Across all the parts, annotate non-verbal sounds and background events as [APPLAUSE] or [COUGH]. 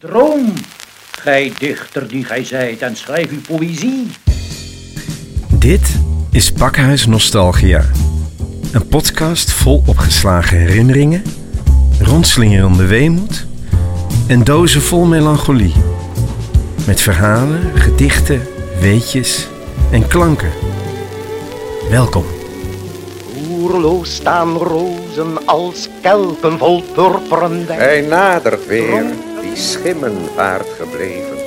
Droom, gij dichter die gij zijt, en schrijf uw poëzie. Dit is Pakhuis Nostalgia. Een podcast vol opgeslagen herinneringen, rondslingerende weemoed en dozen vol melancholie. Met verhalen, gedichten, weetjes en klanken. Welkom. Oerloos staan rozen als kelken vol purperen wijn. Hij nadert weer, die schimmenvaart gebleven.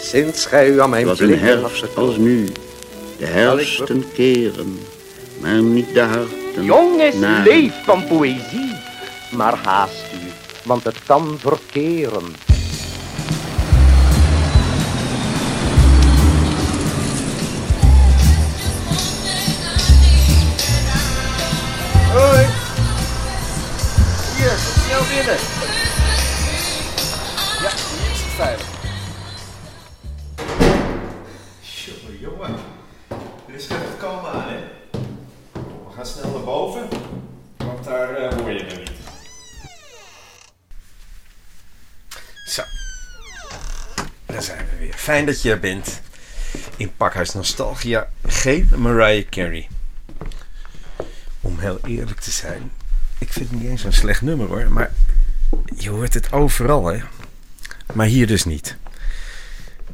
Sinds gij u aan mijn Het was een blik herfst als nu. De herfsten keren, maar niet de harten. Jongens, naar- leef van poëzie. Maar haast u, want het kan verkeren. Hoi. Hier, kom snel binnen. Veilig. Jongen, jongen. Er is echt kalm aan, hè? We gaan snel naar boven, want daar eh, hoor je me niet. Zo. Daar zijn we weer. Fijn dat je er bent. In Pakhuis Nostalgia geen Mariah Carey. Om heel eerlijk te zijn, ik vind het niet eens een slecht nummer hoor, maar je hoort het overal hè. Maar hier dus niet.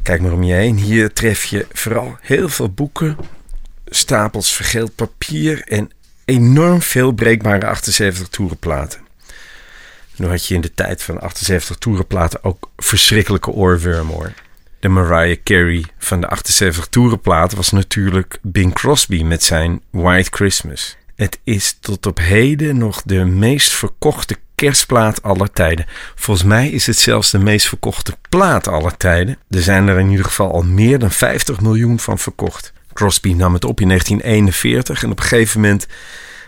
Kijk maar om je heen. Hier tref je vooral heel veel boeken, stapels vergeeld papier en enorm veel breekbare 78 toerenplaten. Nu had je in de tijd van 78 toerenplaten ook verschrikkelijke oorwormen hoor. De Mariah Carey van de 78 toerenplaten was natuurlijk Bing Crosby met zijn White Christmas. Het is tot op heden nog de meest verkochte kerstplaat aller tijden. Volgens mij is het zelfs de meest verkochte plaat aller tijden. Er zijn er in ieder geval al meer dan 50 miljoen van verkocht. Crosby nam het op in 1941 en op een gegeven moment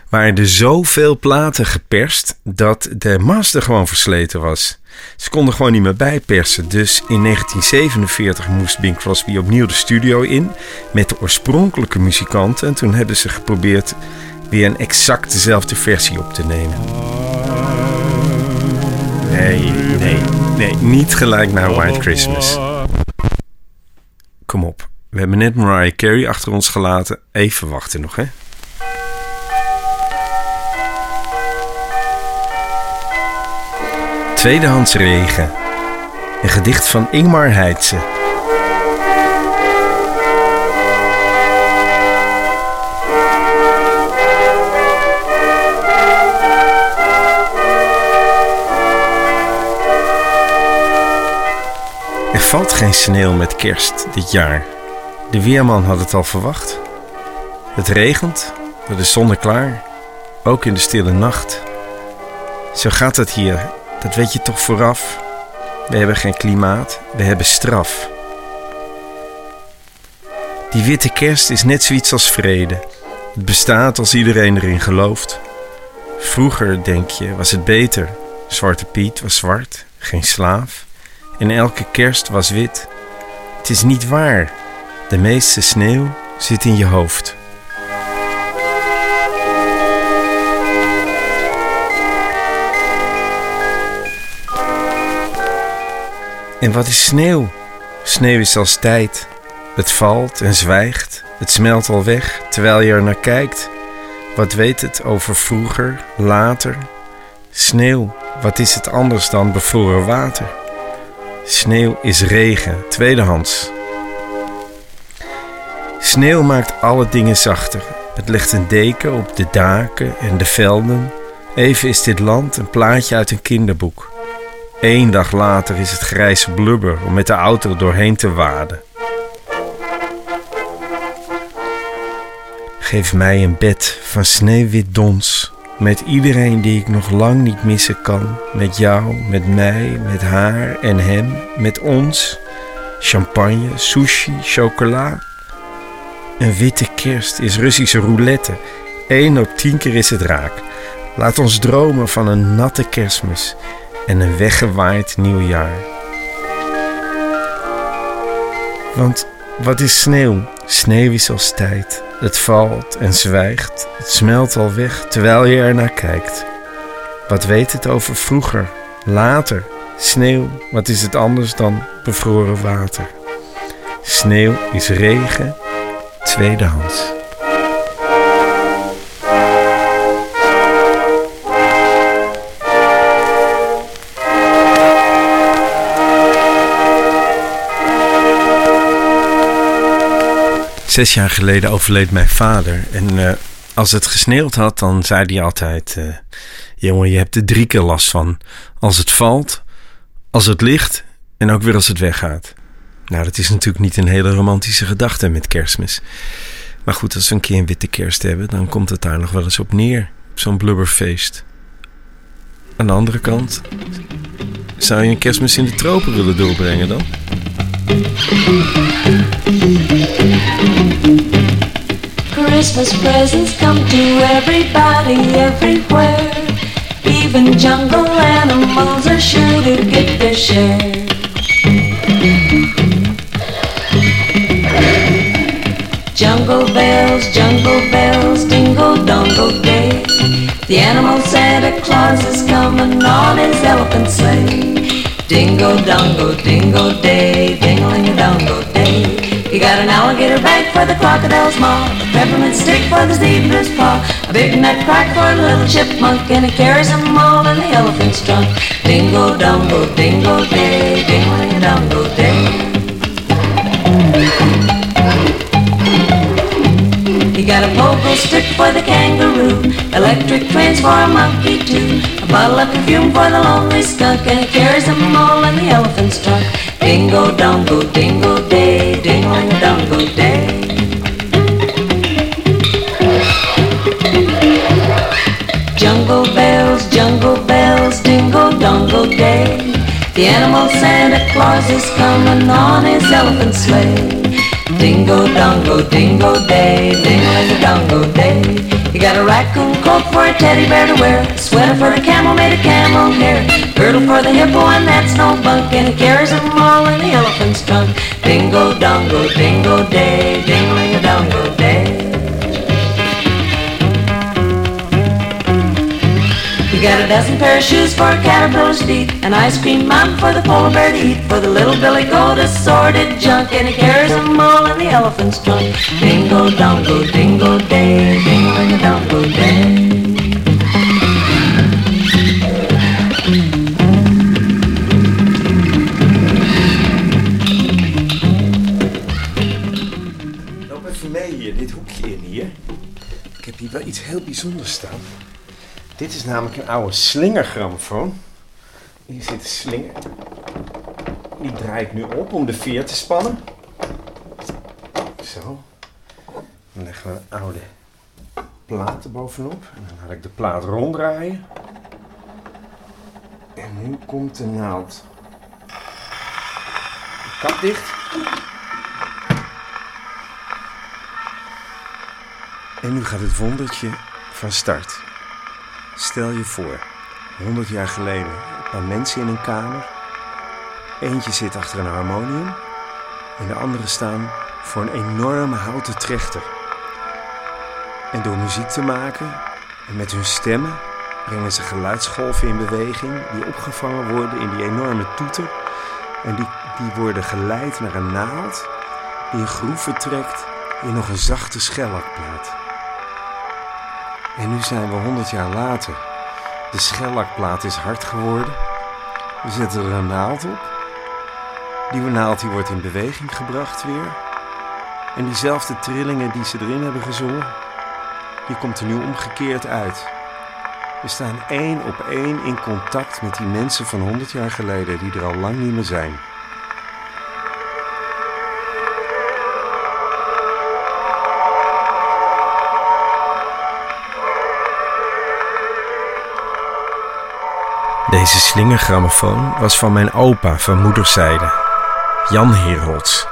waren er zoveel platen geperst dat de master gewoon versleten was. Ze konden gewoon niet meer bijpersen. Dus in 1947 moest Bing Crosby opnieuw de studio in met de oorspronkelijke muzikanten. En toen hebben ze geprobeerd weer een exact dezelfde versie op te nemen. Nee, nee, nee, niet gelijk naar White Christmas. Kom op, we hebben net Mariah Carey achter ons gelaten. Even wachten nog, hè? Tweedehands regen. Een gedicht van Ingmar Heitse. Valt geen sneeuw met kerst dit jaar. De weerman had het al verwacht. Het regent, door de zon klaar, ook in de stille nacht. Zo gaat het hier, dat weet je toch vooraf. We hebben geen klimaat, we hebben straf. Die witte kerst is net zoiets als vrede. Het bestaat als iedereen erin gelooft. Vroeger, denk je, was het beter. Zwarte Piet was zwart, geen slaaf. En elke kerst was wit. Het is niet waar. De meeste sneeuw zit in je hoofd. En wat is sneeuw? Sneeuw is als tijd. Het valt en zwijgt. Het smelt al weg terwijl je er naar kijkt. Wat weet het over vroeger, later? Sneeuw, wat is het anders dan bevroren water? Sneeuw is regen, tweedehands. Sneeuw maakt alle dingen zachter. Het legt een deken op de daken en de velden. Even is dit land een plaatje uit een kinderboek. Eén dag later is het grijze blubber om met de auto doorheen te waden. Geef mij een bed van sneeuwwit dons. Met iedereen die ik nog lang niet missen kan. Met jou, met mij, met haar en hem, met ons. Champagne, sushi, chocola. Een witte kerst is Russische roulette. Eén op tien keer is het raak. Laat ons dromen van een natte kerstmis en een weggewaaid nieuwjaar. Want wat is sneeuw? Sneeuw is als tijd. Het valt en zwijgt. Het smelt al weg terwijl je er naar kijkt. Wat weet het over vroeger, later? Sneeuw, wat is het anders dan bevroren water? Sneeuw is regen, tweedehands. Zes jaar geleden overleed mijn vader. En eh, als het gesneeuwd had, dan zei hij altijd: eh, Jongen, je hebt er drie keer last van. Als het valt, als het ligt en ook weer als het weggaat. Nou, dat is natuurlijk niet een hele romantische gedachte met kerstmis. Maar goed, als we een keer een witte kerst hebben, dan komt het daar nog wel eens op neer. Zo'n blubberfeest. Aan de andere kant, zou je een kerstmis in de tropen willen doorbrengen dan? Christmas presents come to everybody everywhere. Even jungle animals are sure to get their share. Jungle bells, jungle bells, dingle dongle day. The animal Santa Claus is coming on his elephant sleigh. Dingo dongo, dingo day, dingling for the crocodile's maw, a peppermint stick for the zebra's paw, a big nut crack for the little chipmunk, and it carries them all in the elephant's trunk. Dingo dongo, dingo day, a dongo day. You got a pogo stick for the kangaroo, electric trains for a monkey too, a bottle of perfume for the lonely skunk, and it carries them all in the elephant's trunk. Dingo dongo, dingo day, a dongo day. Dingo dongo day. The animal Santa Claus is coming on his elephant sleigh. Dingo dongo, dingo day, a dongo day. You got a raccoon coat for a teddy bear to wear, a sweater for a camel made of camel hair, girdle for the hippo and that's no bunk, and he carries them all in the elephant's trunk. Dingo dongo, dingo day, a dongo day. Got a dozen pair of shoes for a caterpillar's feet, an ice cream mountain for the polar bear to eat, for the little billy goat assorted junk, and he carries them all in the elephant's trunk. Dingo dongo, dingo day, a dongo day. Loop even mee hier, dit hoekje in hier. Ik heb hier wel iets heel bijzonders staan. Dit is namelijk een oude slingergrammofoon. Hier zit een slinger. Die draai ik nu op om de veer te spannen. Zo. Dan leggen we een oude plaat erbovenop. En dan laat ik de plaat ronddraaien. En nu komt de naald. De kap dicht. En nu gaat het wondertje van start. Stel je voor, 100 jaar geleden, een paar mensen in een kamer. Eentje zit achter een harmonium en de andere staan voor een enorme houten trechter. En door muziek te maken en met hun stemmen brengen ze geluidsgolven in beweging die opgevangen worden in die enorme toeter. En die, die worden geleid naar een naald die een groef vertrekt in nog een zachte schellakplaat. En nu zijn we 100 jaar later. De schellakplaat is hard geworden. We zetten er een naald op. Die naald die wordt in beweging gebracht weer. En diezelfde trillingen die ze erin hebben gezongen, die komt er nu omgekeerd uit. We staan één op één in contact met die mensen van 100 jaar geleden die er al lang niet meer zijn. Deze slingergrammofoon was van mijn opa van moederszijde, Jan Herolds,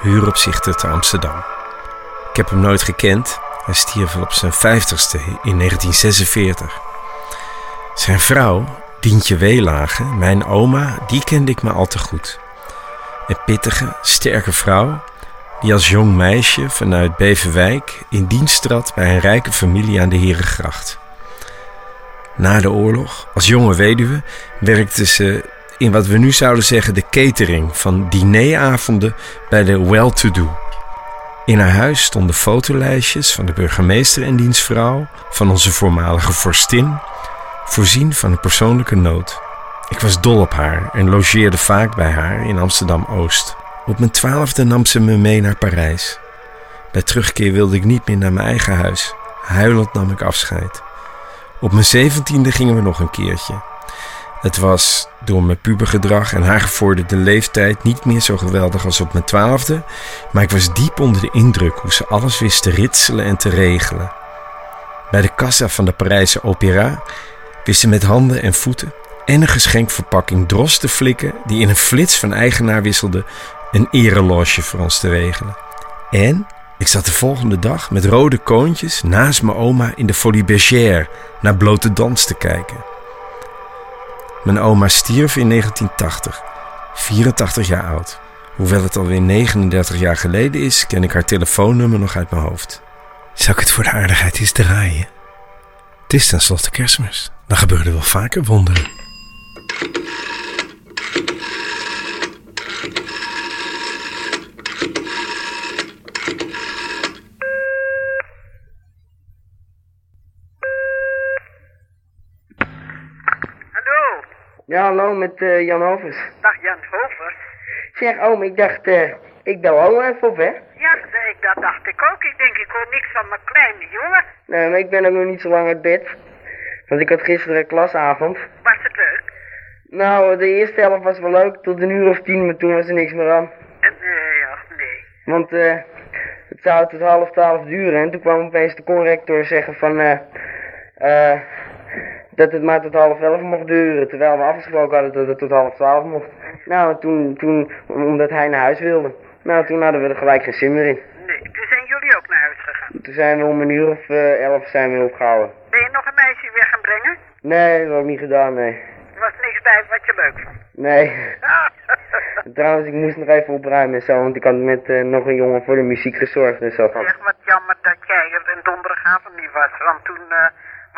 huuropzichter te Amsterdam. Ik heb hem nooit gekend, hij stierf op zijn vijftigste in 1946. Zijn vrouw, Dientje Weelage, mijn oma, die kende ik maar al te goed. Een pittige, sterke vrouw die als jong meisje vanuit Beverwijk in dienst trad bij een rijke familie aan de Herengracht. Na de oorlog, als jonge weduwe, werkte ze in wat we nu zouden zeggen de catering van dineravonden bij de well-to-do. In haar huis stonden fotolijstjes van de burgemeester en diens vrouw, van onze voormalige vorstin, voorzien van een persoonlijke noot. Ik was dol op haar en logeerde vaak bij haar in Amsterdam-Oost. Op mijn twaalfde nam ze me mee naar Parijs. Bij terugkeer wilde ik niet meer naar mijn eigen huis. Huilend nam ik afscheid. Op mijn zeventiende gingen we nog een keertje. Het was door mijn pubergedrag en haar gevorderde leeftijd niet meer zo geweldig als op mijn twaalfde, maar ik was diep onder de indruk hoe ze alles wist te ritselen en te regelen. Bij de kassa van de Parijse Opera wist ze met handen en voeten en een geschenkverpakking dros te flikken die in een flits van eigenaar wisselde een ereloge voor ons te regelen. En ik zat de volgende dag met rode koontjes naast mijn oma in de Folie Bergère naar blote dans te kijken. Mijn oma stierf in 1980, 84 jaar oud. Hoewel het alweer 39 jaar geleden is, ken ik haar telefoonnummer nog uit mijn hoofd. Zou ik het voor de aardigheid eens draaien? Het is tenslotte kerstmis. Dan gebeuren wel vaker wonderen. Ja, hallo, met eh, Jan Hovers. dag Jan Hovers. Zeg, oom, ik dacht, eh, ik bel oom even op, hè? Ja, ik, dat dacht ik ook. Ik denk, ik hoor niks van mijn kleine jongen. Nee, maar ik ben ook nog niet zo lang uit bed. Want ik had gisteren klasavond. Was het leuk? Nou, de eerste helft was wel leuk, tot een uur of tien, maar toen was er niks meer aan. En, nee, ach nee. Want, eh, het zou tot half twaalf duren en toen kwam opeens de corrector zeggen van, eh, eh, dat het maar tot half elf mocht duren, terwijl we afgesproken hadden dat het tot half twaalf mocht. Nou, en toen, toen, omdat hij naar huis wilde. Nou, toen hadden we er gelijk geen zin meer in. Nee, toen zijn jullie ook naar huis gegaan. Toen zijn we om een uur of eh, elf zijn we opgehouden. Ben je nog een meisje weg gaan brengen? Nee, dat heb ik niet gedaan, nee. Er was niks bij wat je leuk vond. Nee. [LAUGHS] Trouwens, ik moest nog even opruimen en zo, want ik had met eh, nog een jongen voor de muziek gezorgd en zo. Zeg, wat jammer dat jij er een donderdagavond niet was. Want toen eh,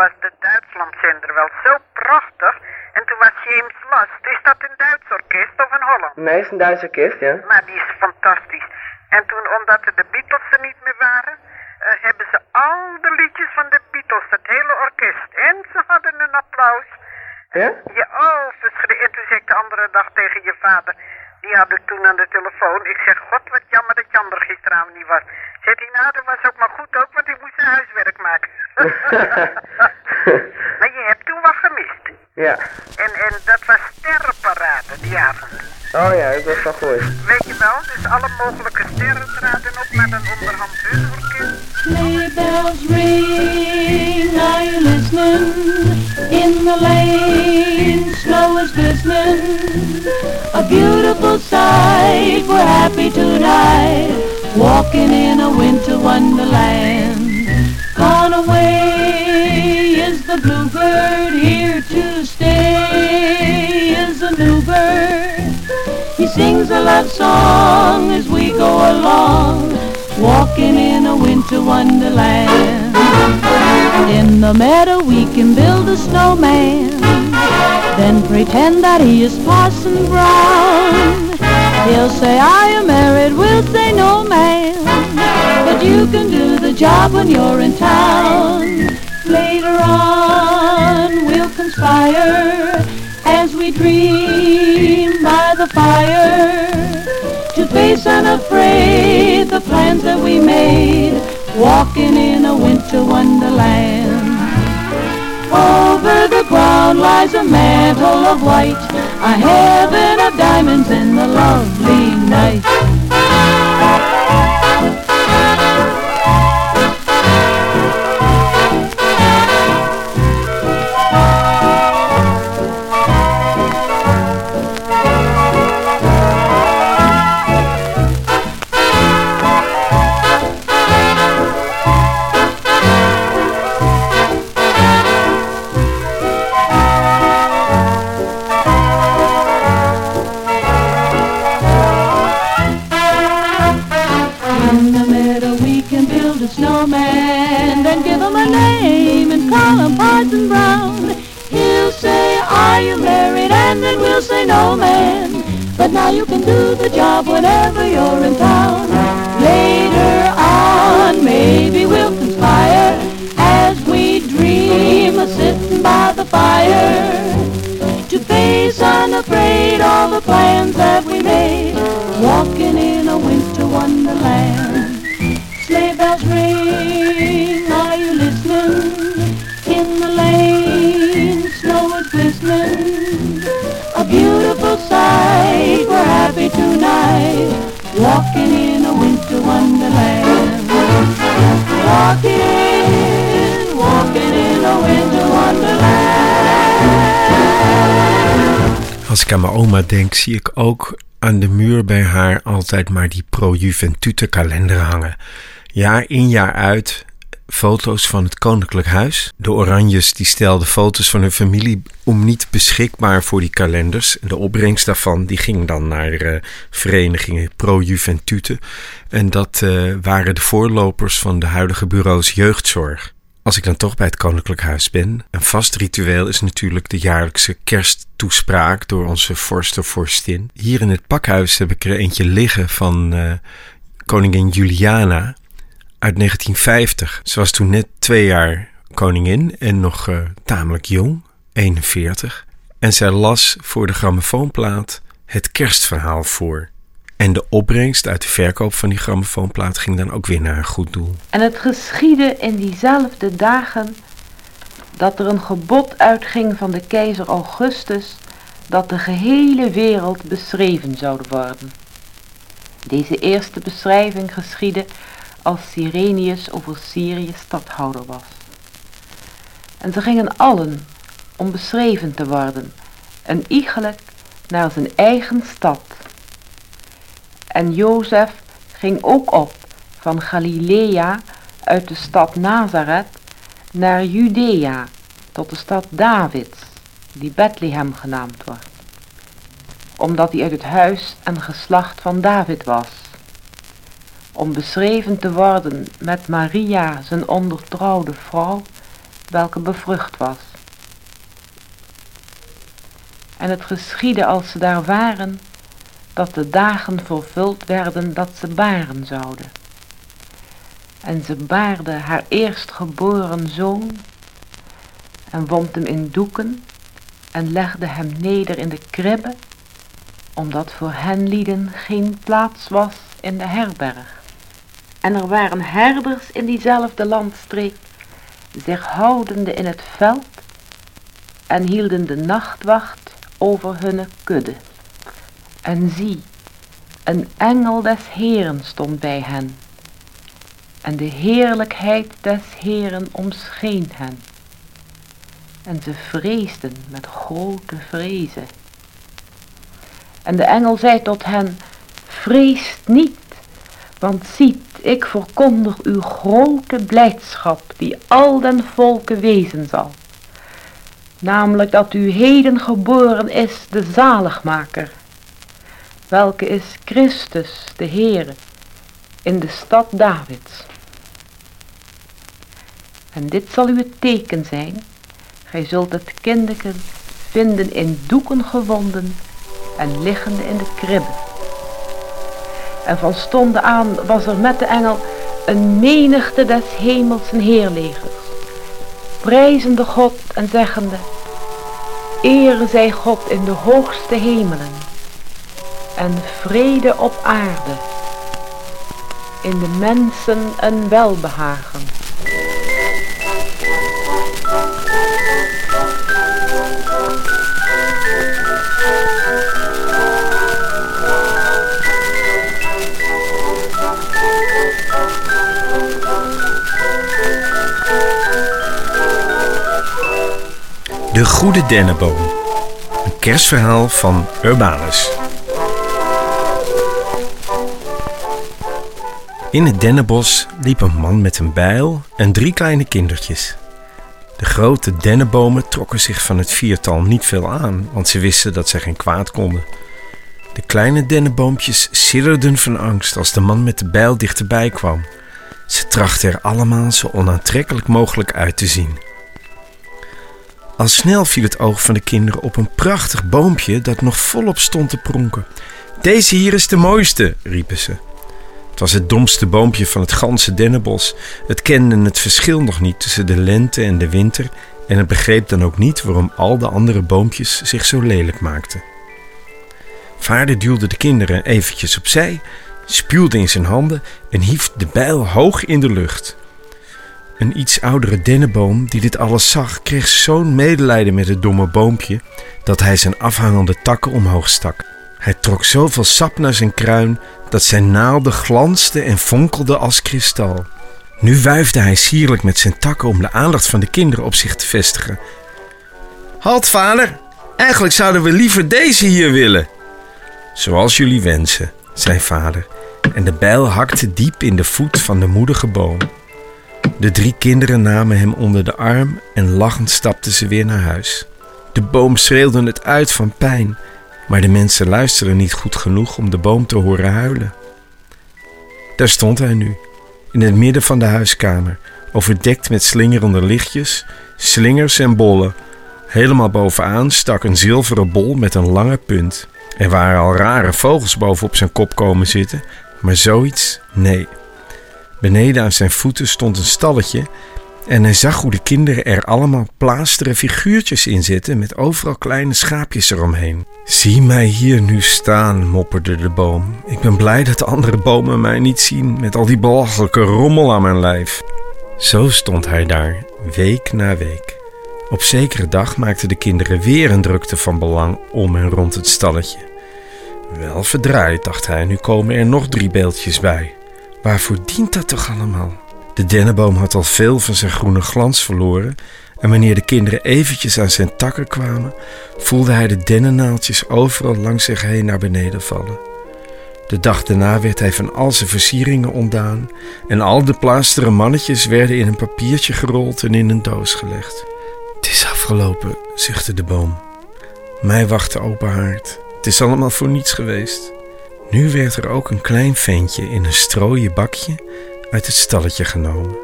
was de Duitslandzender wel zo prachtig. En toen was James Last. Is dat een Duits orkest of een Holland? Nee, het is een Duits orkest, ja. Maar die is fantastisch. En toen, omdat de Beatles er niet meer waren, eh, hebben ze al de liedjes van de Beatles, het hele orkest. En ze hadden een applaus. Ja? Ja, oh, verschrikkelijk. En toen zei ik de andere dag tegen je vader, die had ik toen aan de telefoon. Ik zeg, god, wat jammer dat Jan er gisteravond niet was. Zegt hij, nou, dat was ook maar goed ook, want ik moest zijn huiswerk maken. [LAUGHS] maar je hebt toen wat gemist. Ja. En, en dat was sterrenparade die avond. Oh ja, ik was wel gehoord. Weet je wel, dus alle mogelijke sterren traden op met een onderhand orkest. Sleigh bells ring, are you listening? In the lane, glistening. A beautiful sight, we're happy tonight. Walking in a winter wonderland. Gone away is the bluebird, here to stay is the new bird. He sings a love song as we go along, walking in a winter wonderland. In the meadow we can build a snowman, then pretend that he is Parson Brown. He'll say, I am married, we'll say no man, but you can do the job when you're in town. Later on we'll conspire as we dream by the fire to face unafraid the plans that we made, walking in a winter wonderland. Over the ground lies a mantle of white, a heaven of diamonds in the lovely night. Als ik aan mijn oma denk, zie ik ook aan de muur bij haar altijd maar die Pro Juventute kalender hangen. Jaar in jaar uit foto's van het koninklijk huis. De Oranjes die stelden foto's van hun familie om niet beschikbaar voor die kalenders. De opbrengst daarvan die ging dan naar de verenigingen Pro Juventute. En dat eh, waren de voorlopers van de huidige bureaus jeugdzorg. Als ik dan toch bij het Koninklijk Huis ben, een vast ritueel is natuurlijk de jaarlijkse kersttoespraak door onze vorst of vorstin. Hier in het pakhuis heb ik er eentje liggen van eh, koningin Juliana uit 1950. Ze was toen net twee jaar koningin en nog eh, tamelijk jong, 41. En zij las voor de grammofoonplaat het kerstverhaal voor. En de opbrengst uit de verkoop van die grammofoonplaat ging dan ook weer naar een goed doel. En het geschiedde in diezelfde dagen dat er een gebod uitging van de keizer Augustus dat de gehele wereld beschreven zou worden. Deze eerste beschrijving geschiedde als Sirenius over Syrië stadhouder was. En ze gingen allen om beschreven te worden, en iegelijk naar zijn eigen stad. En Jozef ging ook op van Galilea uit de stad Nazareth naar Judea tot de stad Davids, die Bethlehem genaamd wordt, omdat hij uit het huis en geslacht van David was, om beschreven te worden met Maria, zijn ondertrouwde vrouw, welke bevrucht was. En het geschiedde als ze daar waren, dat de dagen vervuld werden dat ze baren zouden. En ze baarde haar eerstgeboren zoon en wond hem in doeken en legde hem neder in de kribbe, omdat voor hen lieden geen plaats was in de herberg. En er waren herders in diezelfde landstreek, zich houdende in het veld en hielden de nachtwacht over hunne kudde. En zie, een engel des Heren stond bij hen. En de heerlijkheid des Heren omscheen hen. En ze vreesden met grote vrezen. En de engel zei tot hen, vreest niet, want ziet, ik verkondig u grote blijdschap die al den volken wezen zal. Namelijk dat u heden geboren is de zaligmaker, welke is Christus de Heere in de stad Davids. En dit zal u het teken zijn, gij zult het kindeken vinden in doeken gewonden en liggende in de kribbe. En van stonden aan was er met de engel een menigte des hemels en heerlegers, prijzende God en zeggende, Ere zij God in de hoogste hemelen en vrede op aarde, in de mensen een welbehagen. De Goede Dennenboom. Een kerstverhaal van Urbanus. In het dennenbos liep een man met een bijl en drie kleine kindertjes. De grote dennenbomen trokken zich van het viertal niet veel aan, want ze wisten dat ze geen kwaad konden. De kleine dennenboompjes sidderden van angst als de man met de bijl dichterbij kwam. Ze trachten er allemaal zo onaantrekkelijk mogelijk uit te zien. Al snel viel het oog van de kinderen op een prachtig boompje dat nog volop stond te pronken. Deze hier is de mooiste, riepen ze. Het was het domste boompje van het ganse dennenbos. Het kende het verschil nog niet tussen de lente en de winter en het begreep dan ook niet waarom al de andere boompjes zich zo lelijk maakten. Vader duwde de kinderen eventjes opzij, spuwde in zijn handen en hief de bijl hoog in de lucht. Een iets oudere dennenboom die dit alles zag, kreeg zo'n medelijden met het domme boompje dat hij zijn afhangende takken omhoog stak. Hij trok zoveel sap naar zijn kruin dat zijn naalden glansden en fonkelden als kristal. Nu wuifde hij sierlijk met zijn takken om de aandacht van de kinderen op zich te vestigen. Halt, vader! Eigenlijk zouden we liever deze hier willen. Zoals jullie wensen, zei vader, en de bijl hakte diep in de voet van de moedige boom. De drie kinderen namen hem onder de arm en lachend stapten ze weer naar huis. De boom schreeuwde het uit van pijn, maar de mensen luisterden niet goed genoeg om de boom te horen huilen. Daar stond hij nu, in het midden van de huiskamer, overdekt met slingerende lichtjes, slingers en bollen. Helemaal bovenaan stak een zilveren bol met een lange punt. Er waren al rare vogels bovenop zijn kop komen zitten, maar zoiets, nee. Beneden aan zijn voeten stond een stalletje en hij zag hoe de kinderen er allemaal plaasteren figuurtjes in zitten met overal kleine schaapjes eromheen. Zie mij hier nu staan, mopperde de boom. Ik ben blij dat de andere bomen mij niet zien met al die belachelijke rommel aan mijn lijf. Zo stond hij daar, week na week. Op zekere dag maakten de kinderen weer een drukte van belang om en rond het stalletje. Wel verdraaid, dacht hij, nu komen er nog drie beeldjes bij. Waarvoor dient dat toch allemaal? De dennenboom had al veel van zijn groene glans verloren en wanneer de kinderen eventjes aan zijn takken kwamen, voelde hij de dennennaaltjes overal langs zich heen naar beneden vallen. De dag daarna werd hij van al zijn versieringen ontdaan en al de plaasteren mannetjes werden in een papiertje gerold en in een doos gelegd. Het is afgelopen, zuchtte de boom. Mij wacht de open haard. Het is allemaal voor niets geweest. Nu werd er ook een klein ventje in een strooien bakje uit het stalletje genomen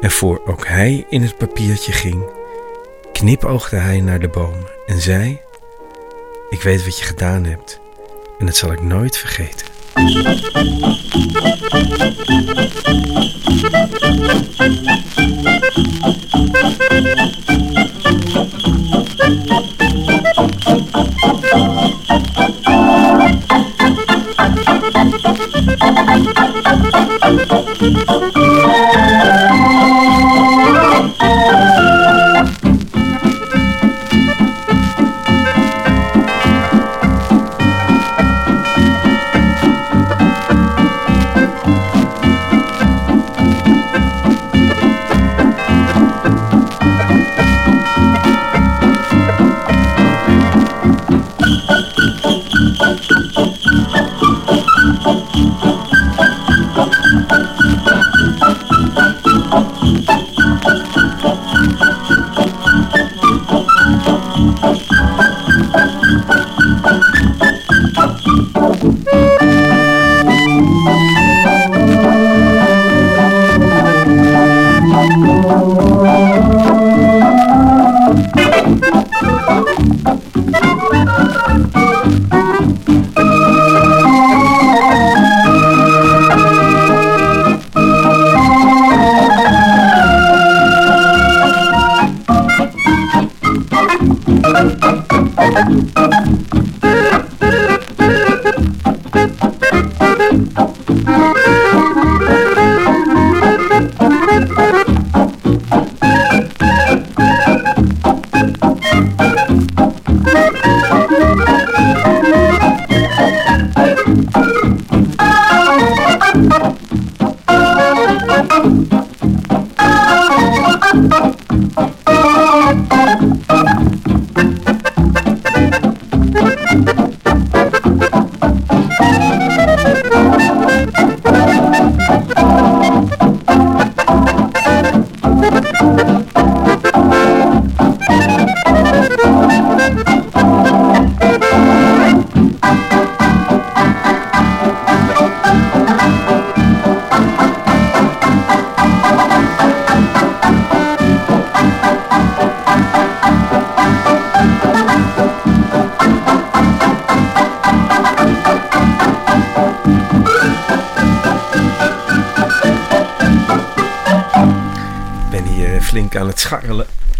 en voor ook hij in het papiertje ging, knipoogde hij naar de boom en zei: Ik weet wat je gedaan hebt en dat zal ik nooit vergeten. Thank you.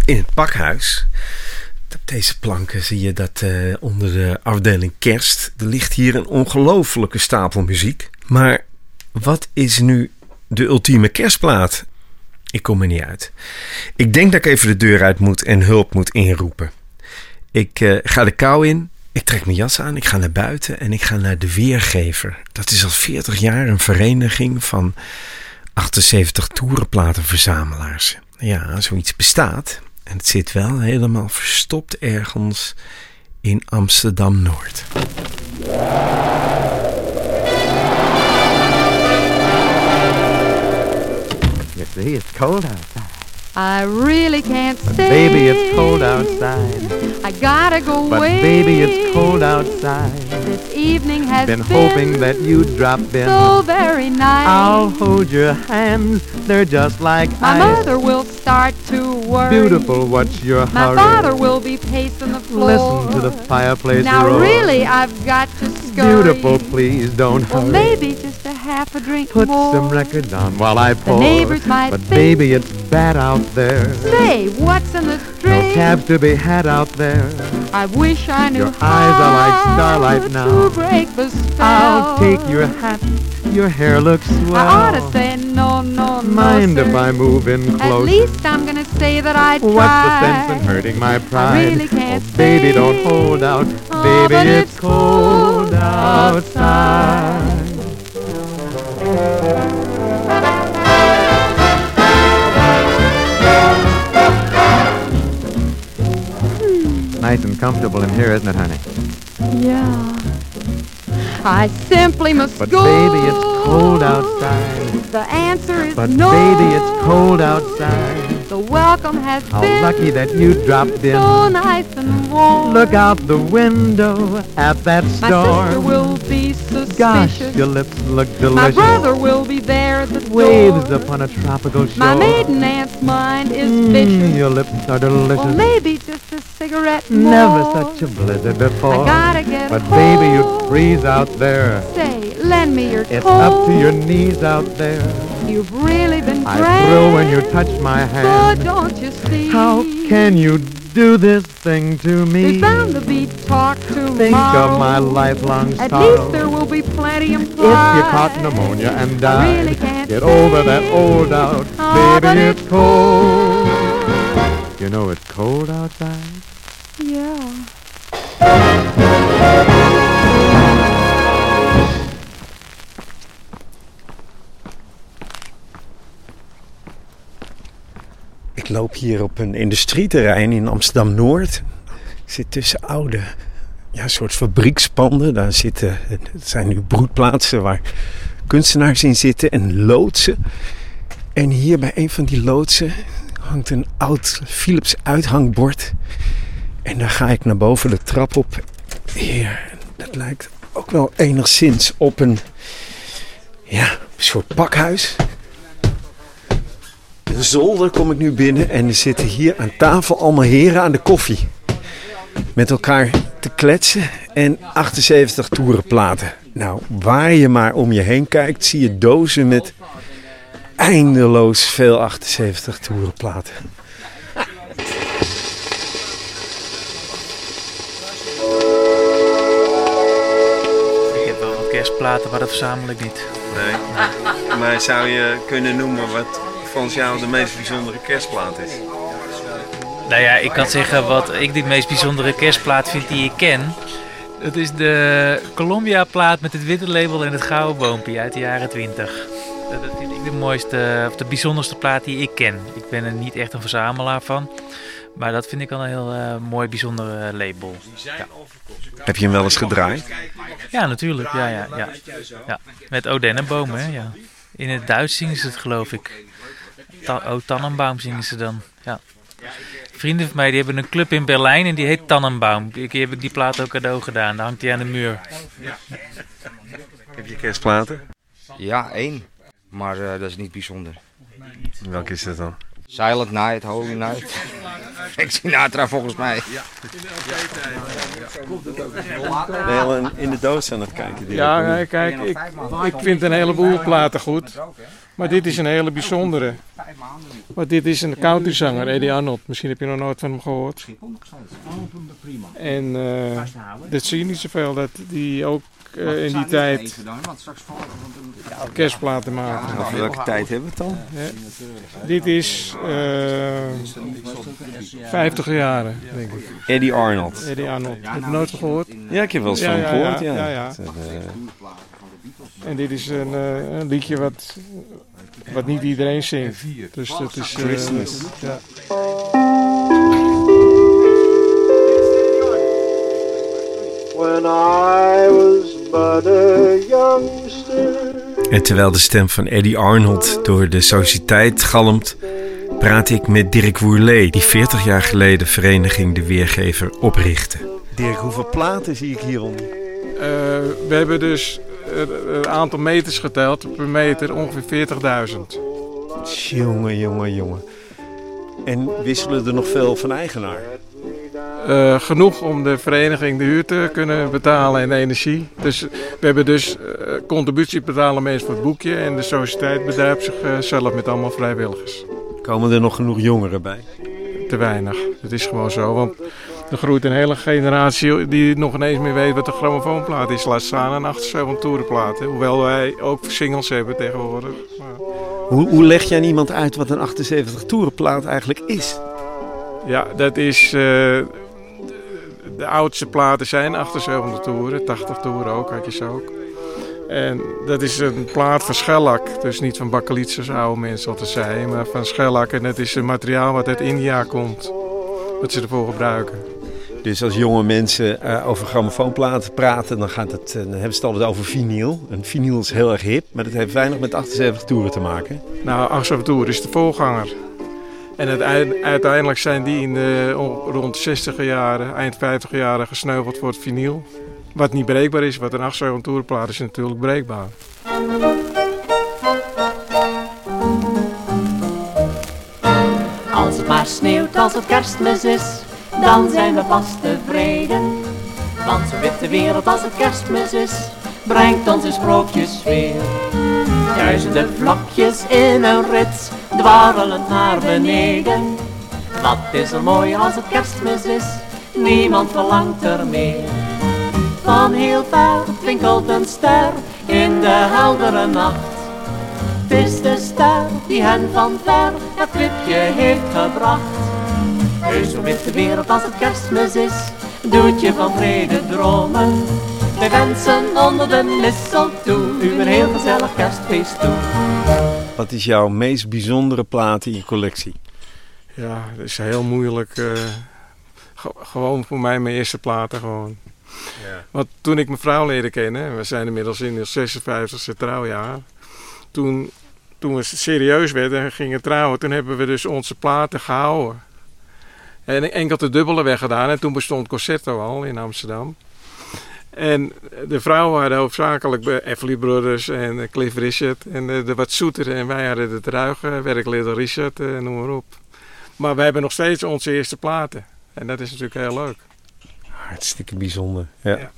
In het pakhuis. Op deze planken zie je dat eh, onder de afdeling kerst... er ligt hier een ongelofelijke stapel muziek. Maar wat is nu de ultieme kerstplaat? Ik kom er niet uit. Ik denk dat ik even de deur uit moet en hulp moet inroepen. Ik eh, ga de kou in, ik trek mijn jas aan, ik ga naar buiten en ik ga naar de Weergever. Dat is al 40 jaar een vereniging van 78 toerenplatenverzamelaars. Ja, zoiets bestaat. En het zit wel helemaal verstopt ergens in Amsterdam Noord. It's cold outside. I really can't But stay. baby, it's cold outside. I gotta go But away. baby, it's cold outside. This evening has Been hoping that you'd drop in. so very nice. I'll hold your hands. They're just like My ice. mother will start to worry. Beautiful, what's your My hurry? father will be pacing the floor. Listen to the fireplace Now roar. really, I've got to Beautiful, please don't Well, hurry. maybe just a half a drink Put more. some records on while I pour. The neighbors might but think- baby, it's bad out there. Say, what's in the No string? cabs to be had out there. I wish I knew Your eyes are like starlight now. to break the spell. I'll take your hat. Your hair looks swell. I ought to say no, no, no. Mind if. I move in close? At least I'm gonna say that I tried. What's the sense in hurting my pride? really can't oh, baby, don't hold out. Oh, baby, it's cold outside. Nice and comfortable in here, isn't it, honey? Yeah. I simply must But go. baby, it's cold outside. The answer is But no. baby, it's cold outside. The welcome has How been lucky that you dropped in. so nice and warm. Look out the window at that storm. My sister will suspicious. Gosh, your lips look delicious. My brother will be there at the Waves door. upon a tropical shore. My maiden aunt's mind is Mm, vicious. your lips are delicious. Or maybe just a cigarette Never such a blizzard before. I gotta get But home. baby, you'd freeze out there. Say, lend me your It's coat. up to your knees out there. You've really been I thrill when you touch my Oh, hand. don't you see? How can you do this thing to me? There's bound to be talk tomorrow. Think of my lifelong At sorrow. least there will be plenty If implied. you caught pneumonia and died, really can't get over that old doubt. Oh, Baby, it's it's cold. You know it's cold outside? Yeah. Ik loop hier op een industrieterrein in Amsterdam-Noord. Ik zit tussen oude ja, soort fabriekspanden. Daar zitten, zijn nu broedplaatsen waar kunstenaars in zitten en loodsen. En hier bij een van die loodsen hangt een oud Philips uithangbord. En daar ga ik naar boven de trap op. Hier, dat lijkt ook wel enigszins op een ja, soort pakhuis. Een zolder kom ik nu binnen en er zitten hier aan tafel allemaal heren aan de koffie. Met elkaar te kletsen en 78 toerenplaten. Nou, waar je maar om je heen kijkt, zie je dozen met eindeloos veel 78 toerenplaten. Ik heb wel wat kerstplaten, maar dat verzamel ik niet. Nee, maar zou je kunnen noemen wat volgens jou de meest bijzondere kerstplaat is? Nou ja, ik kan zeggen wat ik de meest bijzondere kerstplaat vind die ik ken. Dat is de Columbia plaat met het witte label en het gouden boompje uit de jaren 20. Dat dat vind ik de mooiste, of de bijzonderste plaat die ik ken. Ik ben er niet echt een verzamelaar van. Maar dat vind ik al een heel eh, mooi, bijzonder eh, label. Ja. Heb je hem wel eens gedraaid? Ja, natuurlijk. Ja, ja, ja. ja. Met Odennenboom, hè. Ja. In het Duits zingen ze het, geloof ik. Ta o Tannenbaum zingen ze dan. Ja. Vrienden van mij die hebben een club in Berlijn en die heet Tannenbaum. Die keer heb ik die plaat ook cadeau gedaan. Daar hangt hij aan de muur. Heb je kerstplaten? Ja, één. Maar eh, dat is niet bijzonder. Welke is dat dan? Silent Night, Holy Night. Frank Sinatra volgens mij. Ja, je al in- in de doos aan het kijken? Ja, kijk, ik, ik vind een heleboel platen goed. Maar dit is een hele bijzondere. Maar dit is een countryzanger, Eddie Arnold. Misschien heb je nog nooit van hem gehoord. En eh, dat zie je niet zoveel, dat die ook eh, in die tijd kerstplaten maken. Over welke tijd hebben we het dan? Ja. Dit is eh 50 jaren, denk ik. Eddie Arnold. Eddie Arnold. Heb je nooit van gehoord? Ja, ik heb wel eens van gehoord, ja. ja, ja. Eh, En dit is een, eh, een liedje wat, wat niet iedereen zingt. Dus dat is... eh, Christmas. ja. When I was but a youngster. En terwijl de stem van Eddie Arnold door de sociëteit galmt, praat ik met Dirk Woerlee, die 40 jaar geleden vereniging De Weergever oprichtte. Dirk, hoeveel platen zie ik hieronder? Eh, we hebben dus een aantal meters geteld. Per meter ongeveer 40.000. Jongen, jongen, jongen. En wisselen er nog veel van eigenaar? Eh, genoeg om de vereniging de huur te kunnen betalen en de energie. Dus we hebben dus eh, contributie betalen mensen voor het boekje. En de sociëteit bedrijft zichzelf zelf met allemaal vrijwilligers. Komen er nog genoeg jongeren bij? Te weinig. Het is gewoon zo. Want er groeit een hele generatie die nog ineens meer weet wat een grammofoonplaat is. Laat staan een 78 toerenplaat. hè. Hoewel wij ook singles hebben tegenwoordig. Maar- Hoe, hoe leg je aan iemand uit wat een 78 toerenplaat eigenlijk is? Ja, dat is. eh, de, oudste platen zijn 78 toeren, 80 toeren ook, had je ze ook. En dat is een plaat van schellak. Dus niet van bakkeliet zoals oude mensen altijd zeiden, maar van schellak. En dat is een materiaal wat uit India komt, wat ze ervoor gebruiken. Dus als jonge mensen eh, over grammofoonplaten praten, dan, gaat het, eh, dan hebben ze het altijd over vinyl. En vinyl is heel erg hip, maar dat heeft weinig met 78 toeren te maken. Nou, 78 toeren is de voorganger. En uiteindelijk zijn die in de on- rond de 60 jaren, eind 50 jaren gesneuveld voor het vinyl. Wat niet breekbaar is, wat een 78 toerenplaat is natuurlijk breekbaar. Als het maar sneeuwt als het kerstmis is, dan zijn we vast tevreden. Want zo'n witte wereld als het kerstmis is, brengt ons in sprookjes weer. Duizenden vlakjes in een rits, dwarrelend naar beneden. Wat is er mooi als het kerstmis is, niemand verlangt er meer. Van heel ver twinkelt een ster in de heldere nacht. Het is de ster die hen van ver het klipje heeft gebracht. Heus zo witte wereld als het kerstmis is, doet je van vrede dromen. Wij wensen onder de mistletoe u een heel gezellig kerstfeest toe. Wat is jouw meest bijzondere plaat in je collectie? Ja, dat is heel moeilijk. eh, ge- gewoon voor mij mijn eerste platen gewoon. Ja. Want toen ik mijn vrouw leerde kennen, we zijn inmiddels in het 56e trouwjaar. Toen, toen we serieus werden en gingen trouwen, toen hebben we dus onze platen gehouden. En enkel de dubbele weggedaan en toen bestond Concerto al in Amsterdam. En de vrouwen hadden hoofdzakelijk bij Everly Brothers en eh, Cliff Richard en de, de wat zoetere. En wij hadden het ruige, werk Little Richard, eh, noem maar op. Maar we hebben nog steeds onze eerste platen. En dat is natuurlijk heel leuk. Hartstikke bijzonder. Ja.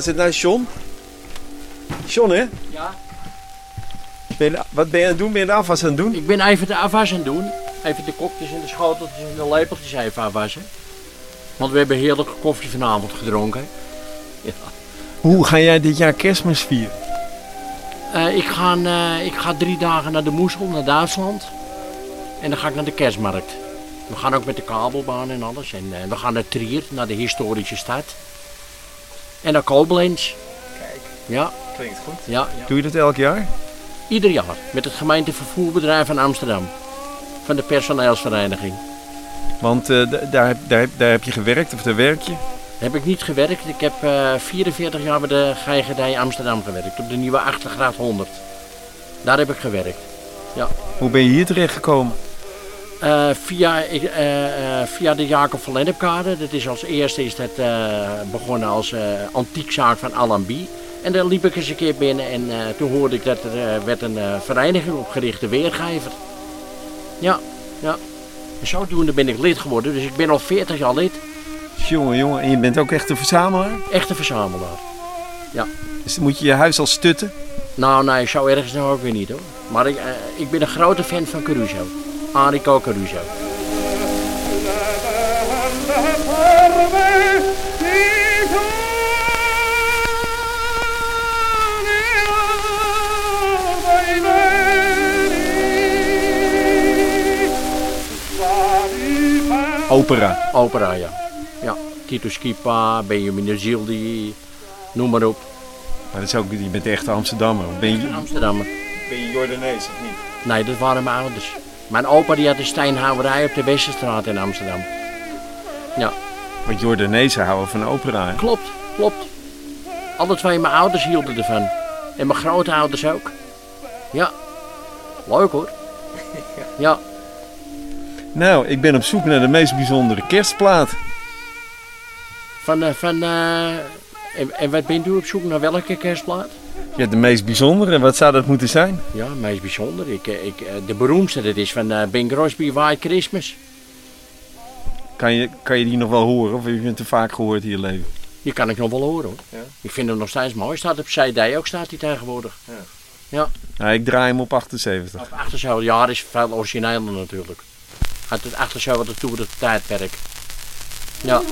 Was het nou John? John, hè? Ja. Ben je, wat ben je aan het doen? Ben je de afwas aan het doen? Ik ben even de afwas aan het doen. Even de kopjes en de schoteltjes en de lepeltjes even afwassen. Want we hebben heerlijke koffie vanavond gedronken. Ja. Hoe ga jij dit jaar kerstmis vieren? Eh, ik, ga, eh, ik ga drie dagen naar de Moesel, naar Duitsland. En dan ga ik naar de kerstmarkt. We gaan ook met de kabelbaan en alles. En eh, we gaan naar Trier, naar de historische stad. En naar Koblenz. Kijk. Ja. Klinkt goed. Ja, Doe je dat elk jaar? Ieder jaar. Met het gemeentevervoerbedrijf van Amsterdam. Van de personeelsvereniging. Want eh, daar, heb- daar, heb- daar heb je gewerkt of daar werk je? Heb ik niet gewerkt. Ik heb eh 44 jaar bij de GGD Amsterdam gewerkt. Op de nieuwe Achtergraad 100. Daar heb ik gewerkt. Ja. Hoe ben je hier terecht gekomen? Eh, via, eh, eh, via de Jacob van Lennepkade. Dat is als eerste is dat, begonnen als antiekzaak van Allenby. En daar liep ik eens een keer binnen en toen hoorde ik dat er werd een vereniging opgericht, de Weergever. Ja, ja. En zodoende ben ik lid geworden, dus ik ben al 40 jaar lid. Jongen, jongen. En je bent ook echt een verzamelaar? Echte verzamelaar. Ja. Dus moet je je huis al stutten? Nou, nee, zo ergens nou ook weer niet hoor. Maar ik, ik ben een grote fan van Caruso. Enrico Caruso. Opera. Opera, ja. Ja. Tito Schipa, Benjamin Zildi, noem maar op. Maar dat is ook, je bent echt Amsterdammer. Ben je, Amsterdammer. ben je Jordanees of niet? Nee, dat waren mijn ouders. Mijn opa die had een steenhouwerij op de Westerstraat in Amsterdam. Ja. Want Jordanezen houden van opera, hè? Klopt, klopt. Alle twee mijn ouders hielden ervan. En mijn grootouders ook. Ja. Leuk hoor. [LAUGHS] Ja. Nou, ik ben op zoek naar de meest bijzondere kerstplaat. Van, eh, van, eh, en, en wat bent u op zoek naar welke kerstplaat? Ja, de meest bijzondere. Wat zou dat moeten zijn? Ja, meest bijzonder. Ik, eh, ik, eh, de beroemdste, dat is van eh, Bing Crosby, White Christmas. Kan je, kan je die nog wel horen? Of heb je hem te vaak gehoord in je leven? Die kan ik nog wel horen hoor. Ja. Ik vind hem nog steeds mooi. Staat op CD ook, staat hij tegenwoordig. Ja. Ja. Nou, ik draai hem op 78. Op Achterzijl, ja, is veel origineler natuurlijk. Uit het Achterzijl wat het toe het tijdperk. Ja.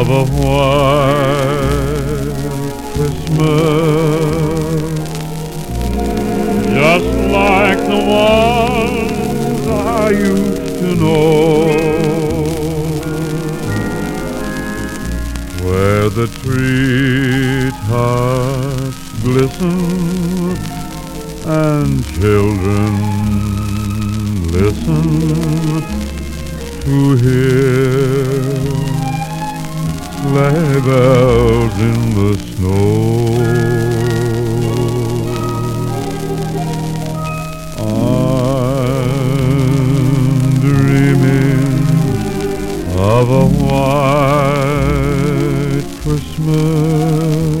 Of a white Christmas, just like the ones I used to know, where the treetops glisten and children listen to hear sleigh bells in the snow. I'm dreaming of a white Christmas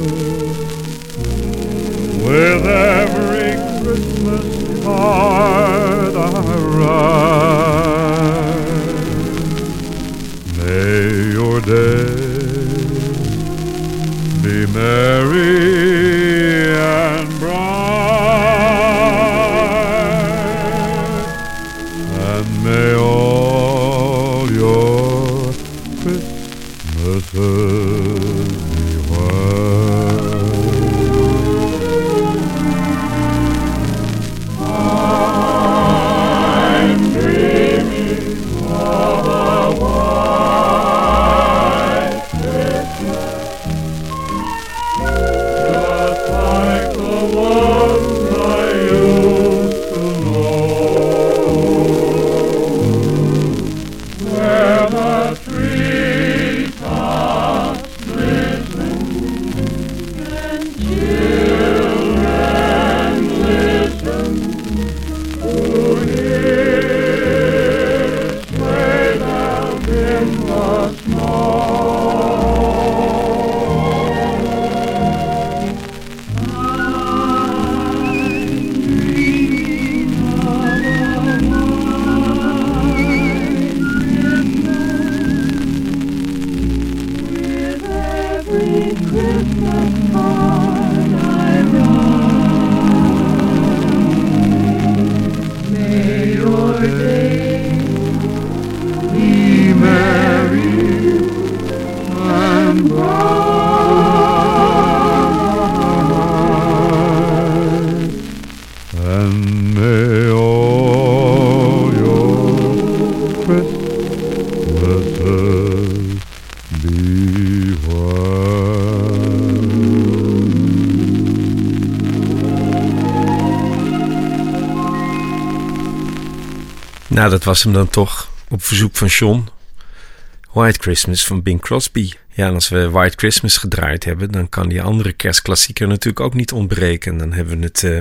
birthday. Dat was hem dan toch. Op verzoek van John. White Christmas van Bing Crosby. Ja, en als we White Christmas gedraaid hebben, dan kan die andere kerstklassieker natuurlijk ook niet ontbreken. En dan hebben we het eh,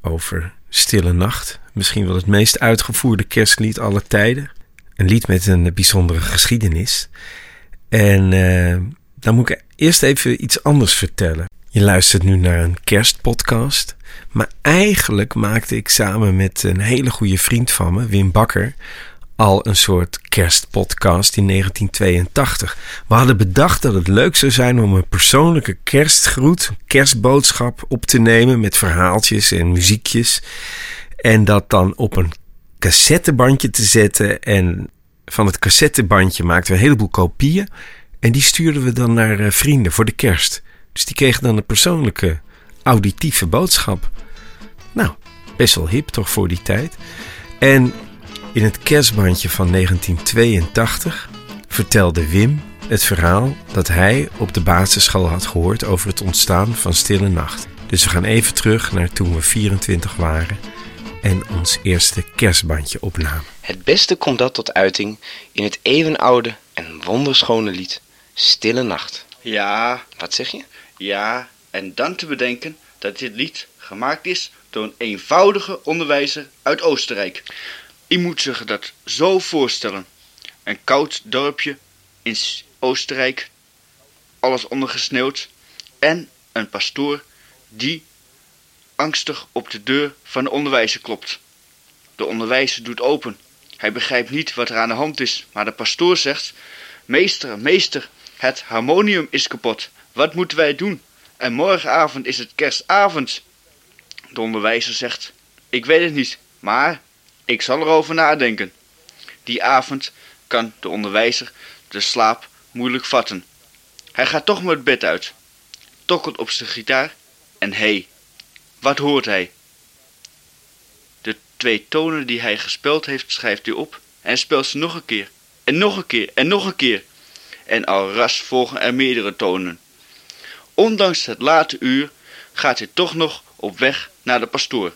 over Stille Nacht. Misschien wel het meest uitgevoerde kerstlied aller tijden. Een lied met een bijzondere geschiedenis. En eh, dan moet ik eerst even iets anders vertellen. Je luistert nu naar een kerstpodcast. Maar eigenlijk maakte ik samen met een hele goede vriend van me, Wim Bakker, al een soort kerstpodcast in 1982. We hadden bedacht dat het leuk zou zijn om een persoonlijke kerstgroet, kerstboodschap op te nemen met verhaaltjes en muziekjes. En dat dan op een cassettebandje te zetten. En van het cassettebandje maakten we een heleboel kopieën. En die stuurden we dan naar eh, vrienden voor de kerst. Dus die kregen dan een persoonlijke auditieve boodschap. Nou, best wel hip toch voor die tijd. En in het kerstbandje van 1982 vertelde Wim het verhaal dat hij op de basisschool had gehoord over het ontstaan van Stille Nacht. Dus we gaan even terug naar toen we 24 waren en ons eerste kerstbandje opnamen. Het beste komt dat tot uiting in het eeuwenoude en wonderschone lied Stille Nacht. Ja. Wat zeg je? Ja, en dan te bedenken dat dit lied gemaakt is door een eenvoudige onderwijzer uit Oostenrijk. Je moet zich dat zo voorstellen. Een koud dorpje in Oostenrijk, alles ondergesneeuwd en een pastoor die angstig op de deur van de onderwijzer klopt. De onderwijzer doet open. Hij begrijpt niet wat er aan de hand is, maar de pastoor zegt: Meester, meester, het harmonium is kapot. Wat moeten wij doen? En morgenavond is het kerstavond. De onderwijzer zegt: Ik weet het niet, maar ik zal erover nadenken. Die avond kan de onderwijzer de slaap moeilijk vatten. Hij gaat toch maar het bed uit, tokkelt op zijn gitaar en hé, hey, wat hoort hij? De twee tonen die hij gespeeld heeft, schrijft hij op en speelt ze nog een keer. En nog een keer en nog een keer. En al ras volgen er meerdere tonen. Ondanks het late uur gaat hij toch nog op weg naar de pastoor.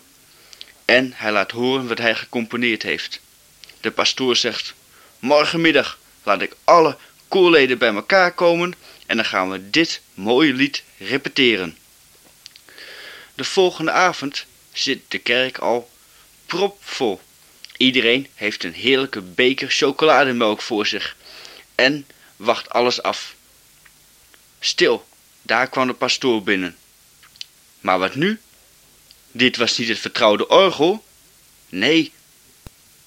En hij laat horen wat hij gecomponeerd heeft. De pastoor zegt: Morgenmiddag laat ik alle koorleden bij elkaar komen en dan gaan we dit mooie lied repeteren. De volgende avond zit de kerk al propvol. Iedereen heeft een heerlijke beker chocolademelk voor zich en wacht alles af. Stil, daar kwam de pastoor binnen. Maar wat nu? Dit was niet het vertrouwde orgel. Nee,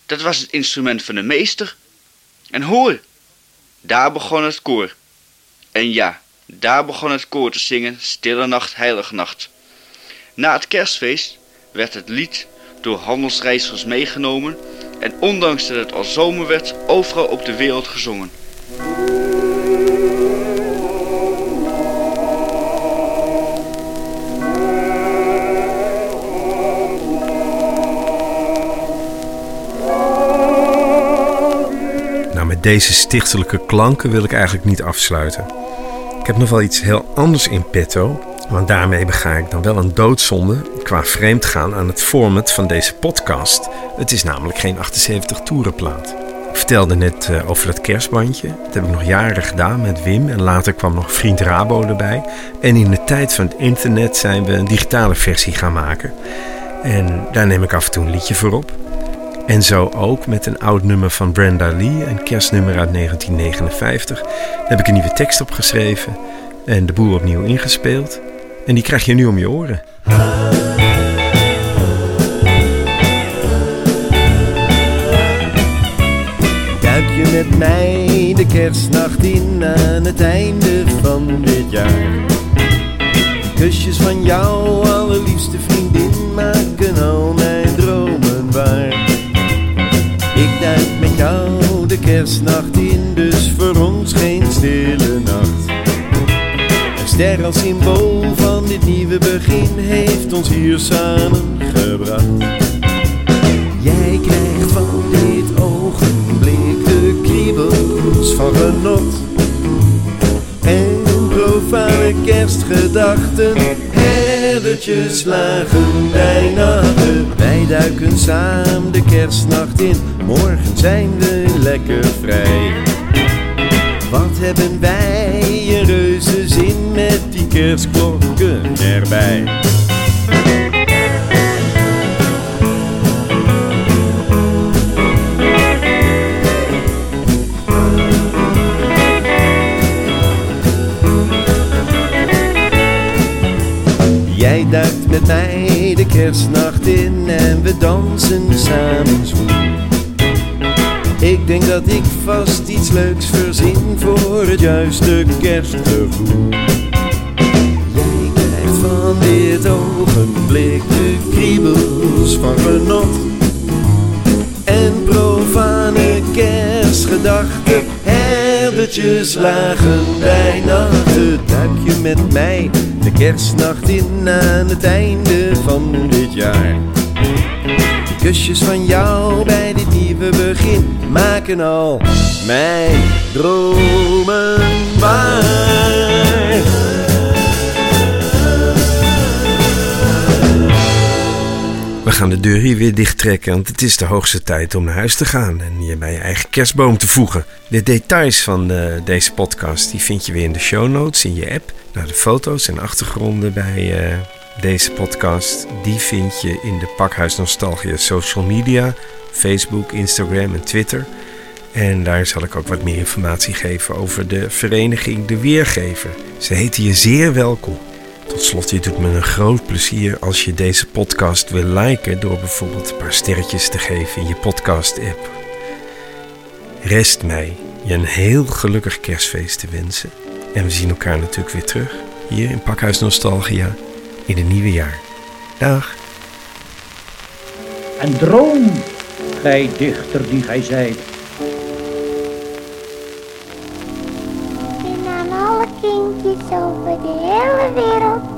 dat was het instrument van de meester. En hoor, daar begon het koor. En ja, daar begon het koor te zingen Stille Nacht, Heilige Nacht. Na het kerstfeest werd het lied door handelsreizigers meegenomen en ondanks dat het al zomer werd, overal op de wereld gezongen. Deze stichtelijke klanken wil ik eigenlijk niet afsluiten. Ik heb nog wel iets heel anders in petto, want daarmee bega ik dan wel een doodzonde qua vreemdgaan aan het format van deze podcast. Het is namelijk geen 78 toerenplaat. Ik vertelde net uh, over dat kerstbandje. Dat heb ik nog jaren gedaan met Wim en later kwam nog vriend Rabo erbij. En in de tijd van het internet zijn we een digitale versie gaan maken. En daar neem ik af en toe een liedje voor op. En zo ook met een oud nummer van Brenda Lee, een kerstnummer uit 1959. Daar heb ik een nieuwe tekst op geschreven en de boel opnieuw ingespeeld. En die krijg je nu om je oren. Duik je met mij de kerstnacht in aan het einde van dit jaar? Kusjes van jou, allerliefste vriendin, maken al kerstnacht in, dus voor ons geen stille nacht. Een ster als symbool van dit nieuwe begin heeft ons hier samengebracht. Jij krijgt van dit ogenblik de kriebels van genot. En profane kerstgedachten herdertjes lagen bij nachten. Wij duiken samen de kerstnacht in, morgen zijn we lekker vrij. Wat hebben wij een reuze zin met die kerstklokken erbij. Jij duikt met mij de kerstnacht in en we dansen samen. Ik denk dat ik vast iets leuks verzin voor het juiste kerstgevoel. Jij krijgt van dit ogenblik de kriebels van genot. En profane kerstgedachten, herdertjes lagen bij nachten. Duik je met mij de kerstnacht in aan het einde van dit jaar. De kusjes van jou bij dit nieuwe begin maken al mijn dromen. We gaan de deur hier weer dichttrekken, want het is de hoogste tijd om naar huis te gaan en je bij je eigen kerstboom te voegen. De details van eh, deze podcast die vind je weer in de show notes in je app. Nou, de foto's en achtergronden bij eh, deze podcast die vind je in de Pakhuis Nostalgia social media, Facebook, Instagram en Twitter. En daar zal ik ook wat meer informatie geven over de vereniging De Weergever. Ze heten je zeer welkom. Tot slot, je doet me een groot plezier als je deze podcast wil liken door bijvoorbeeld een paar sterretjes te geven in je podcast-app. Rest mij je een heel gelukkig kerstfeest te wensen. En we zien elkaar natuurlijk weer terug hier in Pakhuis Nostalgia in het nieuwe jaar. Dag. En droom, gij dichter die gij zijt. En aan alle kindjes over de hele wereld